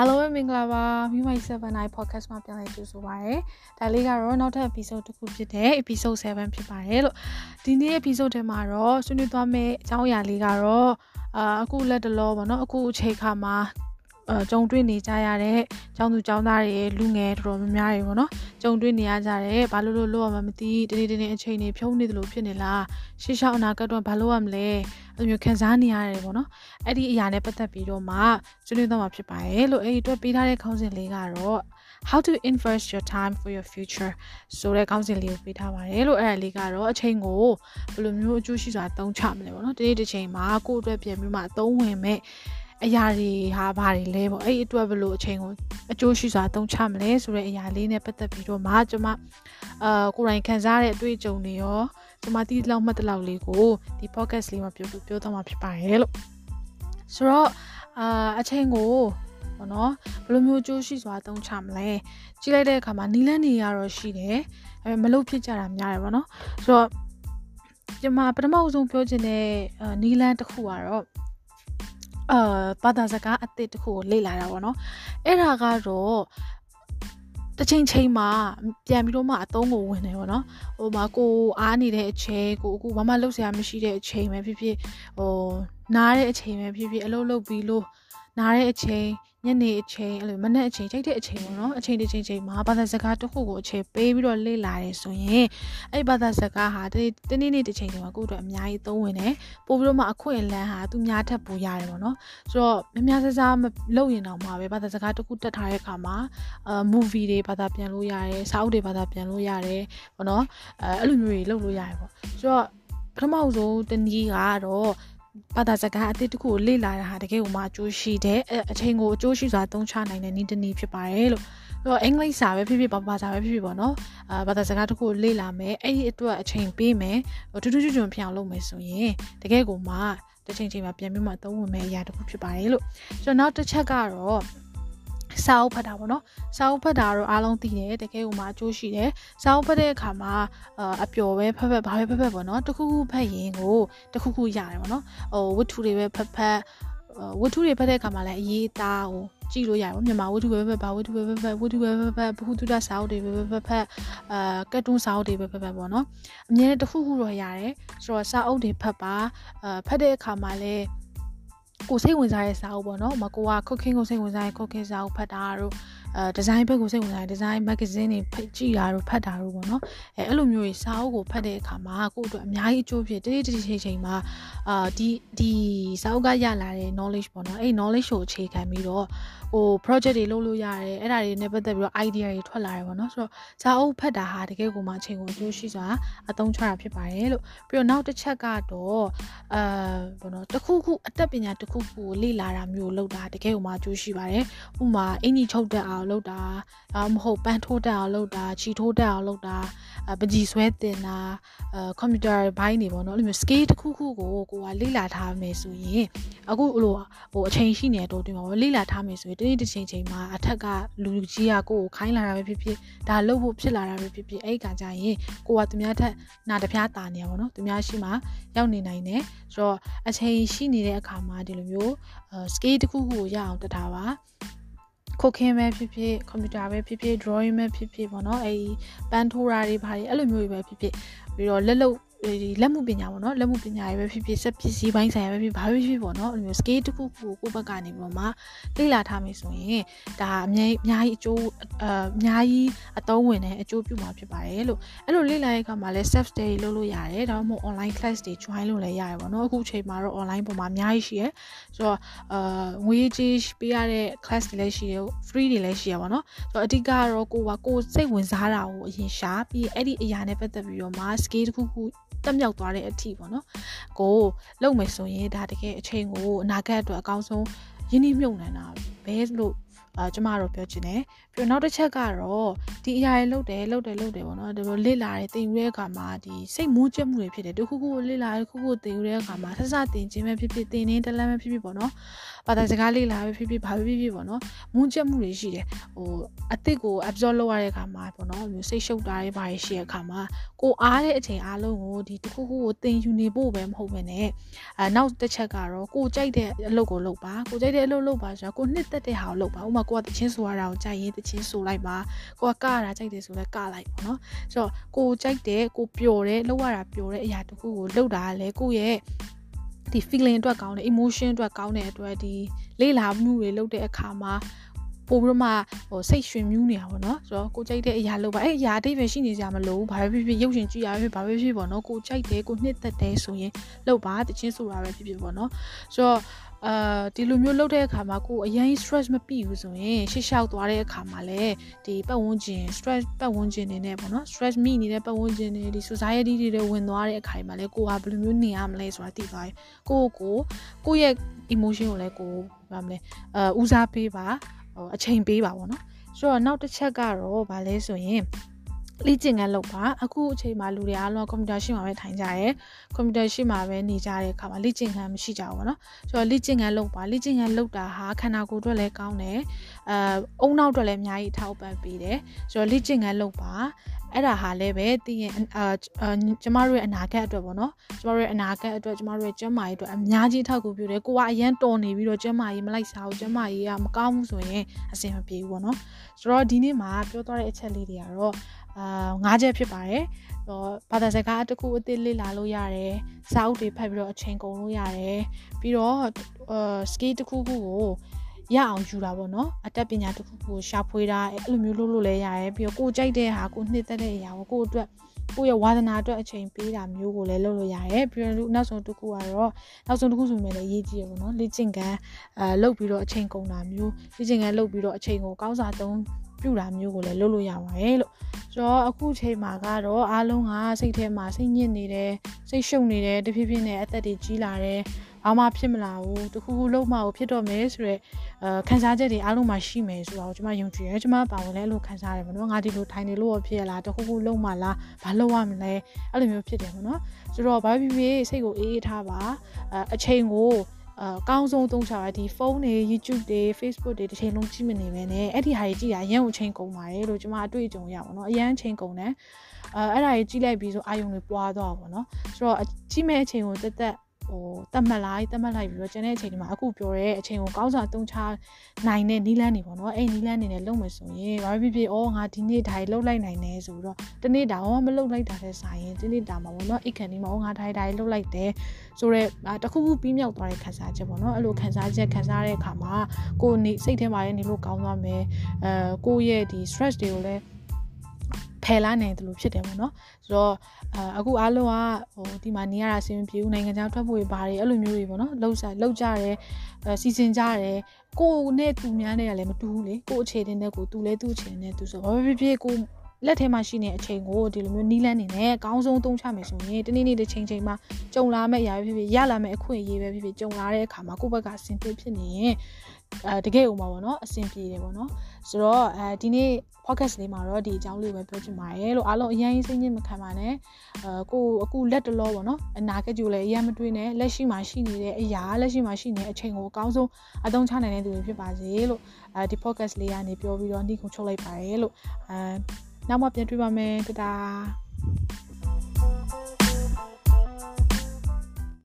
အားလုံးပဲမင်္ဂလာပါမိမိုင်7 night podcast မှာပြန်လည်ကြိုဆိုပါရစေ။ဒါလေးကတော့နောက်ထပ် episode တစ်ခုဖြစ်တဲ့ episode 7ဖြစ်ပါတယ်လို့ဒီနေ့ episode ထဲမှာတော့ဆွေးနွေးသွားမယ့်အကြောင်းအရာလေးကတော့အာအခုလက်တလောပေါ့နော်အခုအချိန်ခါမှာအဲကြုံတွေ့နေကြရတဲ့ကျောင်းသူကျောင်းသားတွေလူငယ်တော်တော်များများတွေပေါ့နော်ကြုံတွေ့နေရကြတယ်ဘာလို့လို့လုပ်ရမှမသိတနေ့တနေ့အချိန်တွေဖြုံးနေသလိုဖြစ်နေလားရှေ့လျှောက်အနာဂတ်တော့ဘာလုပ်ရမလဲ အဲ့လိုမျိုးခံစားနေရတယ်ပေါ့နော်အဲ့ဒီအရာနဲ့ပတ်သက်ပြီးတော့မှဆွေးနွေးသွားမှာဖြစ်ပါတယ်လို့အဲ့ဒီအတွက်ပေးထားတဲ့ခေါင်းစဉ်လေးကတော့ how to invest your time for your future ဆိုတဲ့ခေါင်းစဉ်လေးကိုပေးထားပါတယ်လို့အဲ့ဒါလေးကတော့အချိန်ကိုဘယ်လိုမျိုးအကျိုးရှိစွာသုံးချမလဲပေါ့နော်ဒီနေ့တစ်ချိန်မှာကိုယ့်အတွက်ပြင်ပြီးမှအသုံးဝင်မဲ့အရာတွေဟာဘာတွေလဲပေါ့အဲ့ဒီအတွက်ဘယ်လိုအချိန်ကိုအကျိုးရှိစွာသုံးချမလဲဆိုတဲ့အရာလေးနဲ့ပတ်သက်ပြီးတော့မှကျွန်မအာကိုယ်တိုင်ခံစားရတဲ့အတွေ့အကြုံတွေရော ကျွန်မတီးလောက်မှတ်တလောက်လေးကိုဒီ podcast လေးမှာပြောပြောသွားမှာဖြစ်ပါတယ်လို့ဆိုတော့အာအချိန်ကိုပေါ့နော်ဘယ်လိုမျိုးကြိုးရှိစွာသုံးချမလဲကြည့်လိုက်တဲ့အခါမှာနီလန်းနေရတော့ရှိတယ်အဲမလုပ်ဖြစ်ကြတာများတယ်ပေါ့နော်ဆိုတော့ကျွန်မပထမအဆုံးပြောချင်တဲ့နီလန်းတစ်ခုကတော့အာဘာသာစကားအသစ်တစ်ခုကိုလေ့လာတာပေါ့နော်အဲ့ဒါကတော့ တစ်ချိန်ချိန်မှာပြန်ပြီးတော့မှအသုံးကိုဝင်တယ်ပေါ့နော်ဟိုမှာကိုအားနေတဲ့အချိန်ကိုအခုဘာမှလုပ်စရာမရှိတဲ့အချိန်ပဲဖြစ်ဖြစ်ဟိုနားတဲ့အချိန်ပဲဖြစ်ဖြစ်အလုပ်လုပ်ပြီးလို့နားတဲ့အချိန် ညနေအချိန်အဲ့လိုမနေ့အချိန်ချိန်တဲ့အချိန်ပေါ့နော်အချိန်တစ်ချိန်ချိန်မှာဘာသာစကားတစ်ခုကိုအချိန်ပေးပြီးတော့လေ့လာတယ်ဆိုရင်အဲ့ဘာသာစကားဟာတနေ့နေ့တစ်ချိန်ချိန်မှာကိုယ့်အတွက်အများကြီးသုံးဝင်တယ်ပို့ပြီးတော့မှအခွင့်အလန်းဟာသူများထပ်ပိုရတယ်ပေါ့နော်ဆိုတော့များများဆဆမလုပ်ရင်တော့မှာပဲဘာသာစကားတစ်ခုတက်ထားတဲ့အခါမှာအာ movie တွေဘာသာပြန်လို့ရတယ်စာအုပ်တွေဘာသာပြန်လို့ရတယ်ပေါ့နော်အဲအဲ့လိုမျိုးတွေလုပ်လို့ရတယ်ပေါ့ဆိုတော့ပထမဆုံးတနည်းကတော့ ဘာသာစကားအသစ်တစ်ခုကိုလေ့လာတာဟာတကယ်ကိုမှအကျိုးရှိတယ်အချိန်ကိုအကျိုးရှိစွာသုံးချနိုင်တဲ့နည်းတစ်နည်းဖြစ်ပါတယ်လို့အဲ့တော့အင်္ဂလိပ်စာပဲဖြစ်ဖြစ်ဘာဘာစာပဲဖြစ်ဖြစ်ပေါ့နော်အာဘာသာစကားတစ်ခုကိုလေ့လာမယ်အဲ့ဒီအတွက်အချိန်ပေးမယ်ထူးထူးချွတ်ချွတ်ဖြစ်အောင်လုပ်မယ်ဆိုရင်တကယ်ကိုမှတစ်ချိန်ချိန်မှာပြန်ပြီးမှသုံးဝင်မယ်အရာတစ်ခုဖြစ်ပါတယ်လို့ဆိုတော့နောက်တစ်ချက်ကတော့ စာအုပ်ဖတ်တာပေါ့နော်စာအုပ်ဖတ်တာတော့အားလုံးသိတယ်တကယ်ကိုမှအကျိုးရှိတယ်စာအုပ်ဖတ်တဲ့အခါမှာအပျော်ပဲဖတ်ဖတ်ဘာပဲဖတ်ဖတ်ပေါ့နော်တခုခုဖတ်ရင်ကိုတခုခုရတယ်ပေါ့နော်ဟိုဝတ္ထုတွေပဲဖတ်ဖတ်ဝတ္ထုတွေဖတ်တဲ့အခါမှာလည်းအရေးသားဟိုကြည့်လို့ရတယ်ပေါ့မြန်မာဝတ္ထုပဲဖတ်ဘာဝတ္ထုပဲဖတ်ဖတ်ဝတ္ထုပဲဖတ်ဖတ်ဘ ഹു တုဒစာအုပ်တွေပဲဖတ်ဖတ်အာကတ်တွန်းစာအုပ်တွေပဲဖတ်ဖတ်ပေါ့နော်အမြဲတခုခုတော့ရတယ်ဆိုတော့စာအုပ်တွေဖတ်ပါအာဖတ်တဲ့အခါမှာလည်း ကိုစိတ်ဝင်စားတဲ့စာအုပ်ပေါ့နော်။မကိုက cooking ကိုစိတ်ဝင်စားရင် cooking စာအုပ်ဖတ်တာတို့အဲဒီဇိုင်းဘက်ကိုစိတ်ဝင်စားရင်ဒီဇိုင်းမဂ္ဂဇင်းတွေဖတ်ကြည့်တာတို့ဖတ်တာတို့ပေါ့နော်။အဲအဲ့လိုမျိုးကြီးစာအုပ်ကိုဖတ်တဲ့အခါမှာကိုယ့်အတွက်အများကြီးအကျိုးဖြစ်တိတိတိချိန်ချိန်မှာအာဒီဒီစာအုပ်ကရလာတဲ့ knowledge ပေါ့နော်။အဲ့ knowledge ကိုအခြေခံပြီးတော့ဟို project တွေလုပ်လို့ရတယ်အဲ့ဒါတွေနဲ့ပတ်သက်ပြီးတော့ idea တွေထွက်လာတယ်ပေါ့နော်ဆိုတော့ဇာအုပ်ဖတ်တာဟာတကယ်ကိုမှအချိန်ကိုအကျိုးရှိစွာအသုံးချတာဖြစ်ပါတယ်လို့ပြီးတော့နောက်တစ်ချက်ကတော့အာဘောနော်တခုခုအသက်ပညာတခုခုကိုလေ့လာတာမျိုးလုပ်တာတကယ်ကိုမှအကျိုးရှိပါတယ်ဥပမာအင်ကြီးချုပ်တက်အောင်လုပ်တာဒါမဟုတ်ပန်းထိုးတက်အောင်လုပ်တာခြီထိုးတက်အောင်လုပ်တာ ပကြီးဆွဲတင်တာအဲကွန်ပျူတာဘိုင်းတွေပေါ့နော်အဲ့လိုမျိုး scale တစ်ခုခုကိုကိုကလေ့လာထားမယ်ဆိုရင်အခုလိုဟိုအချိန်ရှိနေတော့တွင်ပါလေ့လာထားမယ်ဆိုရင်တနေ့တစ်ချိန်ချိန်မှာအထက်ကလူကြီးကကိုကိုခိုင်းလာတာပဲဖြစ်ဖြစ်ဒါလှုပ်ဖို့ဖြစ်လာတာပဲဖြစ်ဖြစ်အဲ့ဒီကကြရင်ကိုကသူများထက်နာတပြားတာနေရပါတော့သူများရှိမှရောက်နေနိုင်တယ်ဆိုတော့အချိန်ရှိနေတဲ့အခါမှာဒီလိုမျိုး scale တစ်ခုခုကိုရအောင်တက်ထားပါ ခုတ်ခင်းပဲဖြစ်ဖြစ်ကွန်ပျူတာပဲဖြစ်ဖြစ် drawing ပဲဖြစ်ဖြစ်ပေါ့နော်အဲဒီပန်းထိုးတာတွေဘာတွေအဲ့လိုမျိုးတွေပဲဖြစ်ဖြစ်ပြီးတော့လက်လုပ် ဒီလက်မှုပညာပေါ့နော်လက်မှုပညာတွေပဲဖြစ်ဖြစ်စက်ပစ္စည်းပိုင်းဆိုင်ရာပဲဖြစ်ဘာပဲဖြစ်ပေါ့နော်အဲ့လိုမျိုး scale တစ်ခုခုကိုကိုယ့်ဘက်ကနေပြီးတော့မှလေ့လာထားမယ်ဆိုရင်ဒါအများအများကြီးအကျိုးအများကြီးအသုံးဝင်တဲ့အကျိုးပြုမှာဖြစ်ပါတယ်လို့အဲ့လိုလေ့လာတဲ့အခါမှာလည်း self study လုပ်လို့ရတယ်ဒါမှမဟုတ် online class တွေ join လုပ်လည်းရတယ်ပေါ့နော်အခုချိန်မှာတော့ online ပေါ်မှာအများကြီးရှိရယ်ဆိုတော့အာငွေကြေးပေးရတဲ့ class တွေလည်းရှိရယ် free တွေလည်းရှိရပါတော့ဆိုတော့အဓိကကတော့ကိုကကိုစိတ်ဝင်စားတာကိုအရင်ရှာပြီးအဲ့ဒီအရာနဲ့ပတ်သက်ပြီးတော့မှ scale တစ်ခုခု တက်မြောက်သွားတဲ့အထိပေါ့နော်ကိုလုံမယ်ဆိုရင်ဒါတကယ်အချိန်ကိုအနာဂတ်အတွက်အကောင်းဆုံးရင်းနှီးမြှုပ်နှံတာဘဲလို့ အာကျမတို့ပြောချင်တယ်ပြီးတော့နောက်တစ်ချက်ကတော့ဒီအရာတွေလုပ်တယ်လုပ်တယ်လုပ်တယ်ပေါ့နော်ဒီလိုလစ်လာတယ်တင်ယူတဲ့အခါမှာဒီစိတ်မူးကျက်မှုတွေဖြစ်တယ်တခုခုလစ်လာခုခုတင်ယူတဲ့အခါမှာဆက်စတင်ခြင်းပဲဖြစ်ဖြစ်တင်နေတလန်းပဲဖြစ်ဖြစ်ပေါ့နော်ဘာသာစကားလေးလာပဲဖြစ်ဖြစ်ဘာပဲဖြစ်ဖြစ်ပေါ့နော်မူးကျက်မှုတွေရှိတယ်ဟိုအစ်စ်ကို absorb လုပ်ရတဲ့အခါမှာပေါ့နော်မျိုးစိတ်ရှုပ်တာတွေဘာတွေရှိတဲ့အခါမှာကိုအားတဲ့အချိန်အားလုံးကိုဒီတခုခုကိုတင်ယူနေဖို့ပဲမဟုတ်ပဲねအဲနောက်တစ်ချက်ကတော့ကိုကြိုက်တဲ့အလုပ်ကိုလုပ်ပါကိုကြိုက်တဲ့အလုပ်လုပ်ပါဆိုတော့ကိုနှစ်သက်တဲ့ဟာကိုလုပ်ပါဥပမာကိုကတချင်းဆိုရတာကိုကြိုက်ရင်တချင်းဆိုလိုက်ပါကိုကကရတာကြိုက်တယ်ဆိုလဲကလိုက်ပေါ့နော်ဆိုတော့ကိုကြိုက်တယ်ကိုပျော်တယ်လောက်ရတာပျော်တဲ့အရာတခုကိုလှုပ်တာလည်းကိုရဲ့ဒီ feeling အတွက်ကောင်းတယ် emotion အတွက်ကောင်းတဲ့အတွက်ဒီလေ့လာမှုတွေလုပ်တဲ့အခါမှာ ပို့ပြီးတော့မှဟိုစိတ်ရွှင်မြူးနေတာပေါ့နော်ဆိုတော့ကိုကြိုက်တဲ့အရာလုပ်ပါအဲ့အရာအတိတ်ပဲရှိနေကြမလို့ဘာပဲဖြစ်ဖြစ်ရုပ်ရှင်ကြည့်ရဖြစ်ဘာပဲဖြစ်ပေါ့နော်ကိုကြိုက်တယ်ကိုနှစ်သက်တယ်ဆိုရင်လုပ်ပါတချင်းဆိုတာပဲဖြစ်ဖြစ်ပေါ့နော်ဆိုတော့အာဒီလိုမျိုးလုပ်တဲ့အခါမှာကိုအရင် stress မပြည့်ဘူးဆိုရင်ရှေ့လျှောက်သွားတဲ့အခါမှာလည်းဒီပတ်ဝန်းကျင် stress ပတ်ဝန်းကျင်နေနဲ့ပေါ့နော် stress မိနေတဲ့ပတ်ဝန်းကျင်တွေဒီ society တွေဝင်သွားတဲ့အခါမှာလည်းကိုကဘယ်လိုမျိုးနေရမလဲဆိုတာသိသွားရင်ကိုကိုကိုရဲ့ emotion ကိုလည်းကိုဘာမလဲအာဦးစားပေးပါဟို အချိန်ပေးပါပေါ့နော်ဆိုတော့နောက်တစ်ချက်ကတော့ဗာလဲဆိုရင် လေ့ကျင့်ခန်းလုပ်ပါအခုအချိန်မှာလူတွေအားလုံးကွန်ပျူတာရှေ့မှာပဲထိုင်ကြရဲကွန်ပျူတာရှေ့မှာပဲနေကြတဲ့အခါမှာလေ့ကျင့်ခန်းမရှိကြဘူးပေါ့နော်ဆိုတော့လေ့ကျင့်ခန်းလုပ်ပါလေ့ကျင့်ခန်းလုပ်တာဟာခန္ဓာကိုယ်အတွက်လည်းကောင်းတယ်အဲအုံနောက်အတွက်လည်းအများကြီးထောက်ပံ့ပေးတယ်ဆိုတော့လေ့ကျင့်ခန်းလုပ်ပါအဲ့ဒါဟာလည်းပဲတည်ရင်အာကျမတို့ရဲ့အနာဂတ်အတွက်ပေါ့နော်ကျမတို့ရဲ့အနာဂတ်အတွက်ကျမတို့ရဲ့ကျန်းမာရေးအတွက်အများကြီးထောက်ကူပြုတယ်ကိုကအရန်တော်နေပြီးတော့ကျန်းမာရေးမလိုက်စားဘူးကျန်းမာရေးကမကောင်းဘူးဆိုရင်အဆင်မပြေဘူးပေါ့နော်ဆိုတော့ဒီနေ့မှာပြောသွားတဲ့အချက်လေးတွေကတော့ အာ၅ချက်ဖြစ်ပါတယ်ဟောဘာသာစကားတစ်ခုအသစ်လေ့လာလို့ရတယ်စာအုပ်တွေဖတ်ပြီးတော့အချိန်ကုန်လို့ရတယ်ပြီးတော့အာ skill တစ်ခုခုကိုရအောင်ယူတာပေါ့နော်အတတ်ပညာတစ်ခုခုကိုရှာဖွေတာအဲ့လိုမျိုးလုပ်လို့လည်းရတယ်ပြီးတော့ကိုကြိုက်တဲ့ဟာကိုနှစ်သက်တဲ့အရာကိုကိုအတွက်ကိုရဲ့ဝါသနာအတွက်အချိန်ပေးတာမျိုးကိုလည်းလုပ်လို့ရတယ်ပြီးတော့နောက်ဆုံးတစ်ခုကတော့နောက်ဆုံးတစ်ခုဆိုရင်လည်းအရေးကြီးရပေါ့နော်လေ့ကျင့်ခန်းအဲလုပ်ပြီးတော့အချိန်ကုန်တာမျိုးလေ့ကျင့်ခန်းလုပ်ပြီးတော့အချိန်ကိုကောင်းစားသုံး ပြုတာမျိုးကိုလည်းလုပ်လို့ရပါတယ်လို့ဆိုတော့အခုချိန်မှာကတော့အားလုံးကစိတ်ထဲမှာစိတ်ညစ်နေတယ်စိတ်ရှုပ်နေတယ်တဖြည်းဖြည်းနဲ့အသက်တွေကြီးလာတယ်ဘာမှဖြစ်မလာဘူးတခုခုလုံးမကိုဖြစ်တော့မယ်ဆိုတော့အဲခံစားချက်တွေအားလုံးမှာရှိမယ်ဆိုတော့ကျွန်မယုံကြည်ရဲကျွန်မပါဝင်လဲအဲ့လိုခံစားရတယ်မနော်ငါဒီလိုထိုင်နေလို့ဖြစ်ရလားတခုခုလုံးမလားဘာလုပ်ရမလဲအဲ့လိုမျိုးဖြစ်တယ်မနော်ဆိုတော့ဘာဖြစ်ဖြစ်စိတ်ကိုအေးအေးထားပါအဲအချိန်ကို အကောင်းဆုံးသုံးချပါဒီဖုန်းတွေ YouTube တွေ Facebook တွေတစ်ချိန်လုံးကြည့်မနေပဲနဲ့အဲ့ဒီဟာကြီးကြည့်တာအရင်ကိုချိန်ကုန်ပါတယ်လို့ကျွန်မအတွေ့အကြုံရပါတော့အရင်ချိန်ကုန်တယ်အဲအဲ့ဒါကြီးကြည့်လိုက်ပြီးဆိုအာယုံတွေပွားသွားပါတော့ဆိုတော့ကြည့်မဲ့အချိန်ကိုတက်တက် ဟိုတတ်မှတ်လိုက်တတ်မှတ်လိုက်ပြီးတော့ကျန်တဲ့အချိန်ဒီမှာအခုပြောတဲ့အချိန်ကိုကောင်းစွာသုံးချနိုင်တဲ့နီးလန်းနေပေါ့နော်အဲ့နီးလန်းနေနဲ့လုပ်မယ်ဆိုရင်ဘာဖြစ်ဖြစ်ဩငါဒီနေ့ဒါကြီးလုပ်လိုက်နိုင်တယ်ဆိုတော့တနေ့တာဟောမလုပ်လိုက်တာတဲ့ဆိုင်ရင်ဒီနေ့တာမှာပေါ့နော်အိတ်ခံဒီမှာဩငါဒါကြီးဒါကြီးလုပ်လိုက်တယ်ဆိုတော့တခုခုပြီးမြောက်သွားတဲ့ခံစားချက်ပေါ့နော်အဲ့လိုခံစားချက်ခံစားတဲ့အခါမှာကိုယ်နေစိတ်ထဲမှာလည်းနေလို့ကောင်းသွားမယ်အဲကိုယ့်ရဲ့ဒီ stress တွေကိုလည်း ဖယ်လာနိုင်တယ်လို့ဖြစ်တယ်ပေါ့နော်ဆိုတော့အခုအားလုံးကဟိုဒီမှာနေရတာအဆင်မပြေဘူးနိုင်ငံခြားထွက်ဖို့ဘာတွေအဲ့လိုမျိုးတွေပေါ့နော်လှုပ်ရှားလှုပ်ကြတယ်စီစဉ်ကြတယ်ကိုနဲ့သူများနဲ့လည်းမတူဘူးလေကိုအခြေတင်တဲ့ကိုသူလည်းသူအခြေတင်တဲ့သူဆိုဘာဖြစ်ဖြစ်ကိုလက်ထဲမှာရှိနေတဲ့အချိန်ကိုဒီလိုမျိုးနီးလန်းနေနဲ့အကောင်းဆုံးသုံးချမယ်ဆိုရင်တနေ့နေ့တစ်ချိန်ချိန်မှာကြုံလာမယ့်အရာဖြစ်ဖြစ်ရလာမယ့်အခွင့်အရေးပဲဖြစ်ဖြစ်ကြုံလာတဲ့အခါမှာကိုယ့်ဘက်ကအဆင်ပြေဖြစ်နေရင် အဲတကယ်ဥမှာပေါ့နော်အဆင်ပြေတယ်ပေါ့နော်ဆိုတော့အဲဒီနေ့ podcast လေးမှာတော့ဒီအကြောင်းလေးပဲပြောချင်ပါတယ်လို့အားလုံးအရင်စိတ်ညစ်မခံပါနဲ့အဲကိုအခုလက်တလောပေါ့နော်အနာကကြိုလည်းအရင်မတွေးနဲ့လက်ရှိမှာရှိနေတဲ့အရာလက်ရှိမှာရှိနေတဲ့အချိန်ကိုအကောင်းဆုံးအသုံးချနိုင်တဲ့သူတွေဖြစ်ပါစေလို့အဲဒီ podcast လေးကနေပြောပြီးတော့နှိခုချုပ်လိုက်ပါတယ်လို့အဲနောက်မှပြန်တွေ့ပါမယ်တတား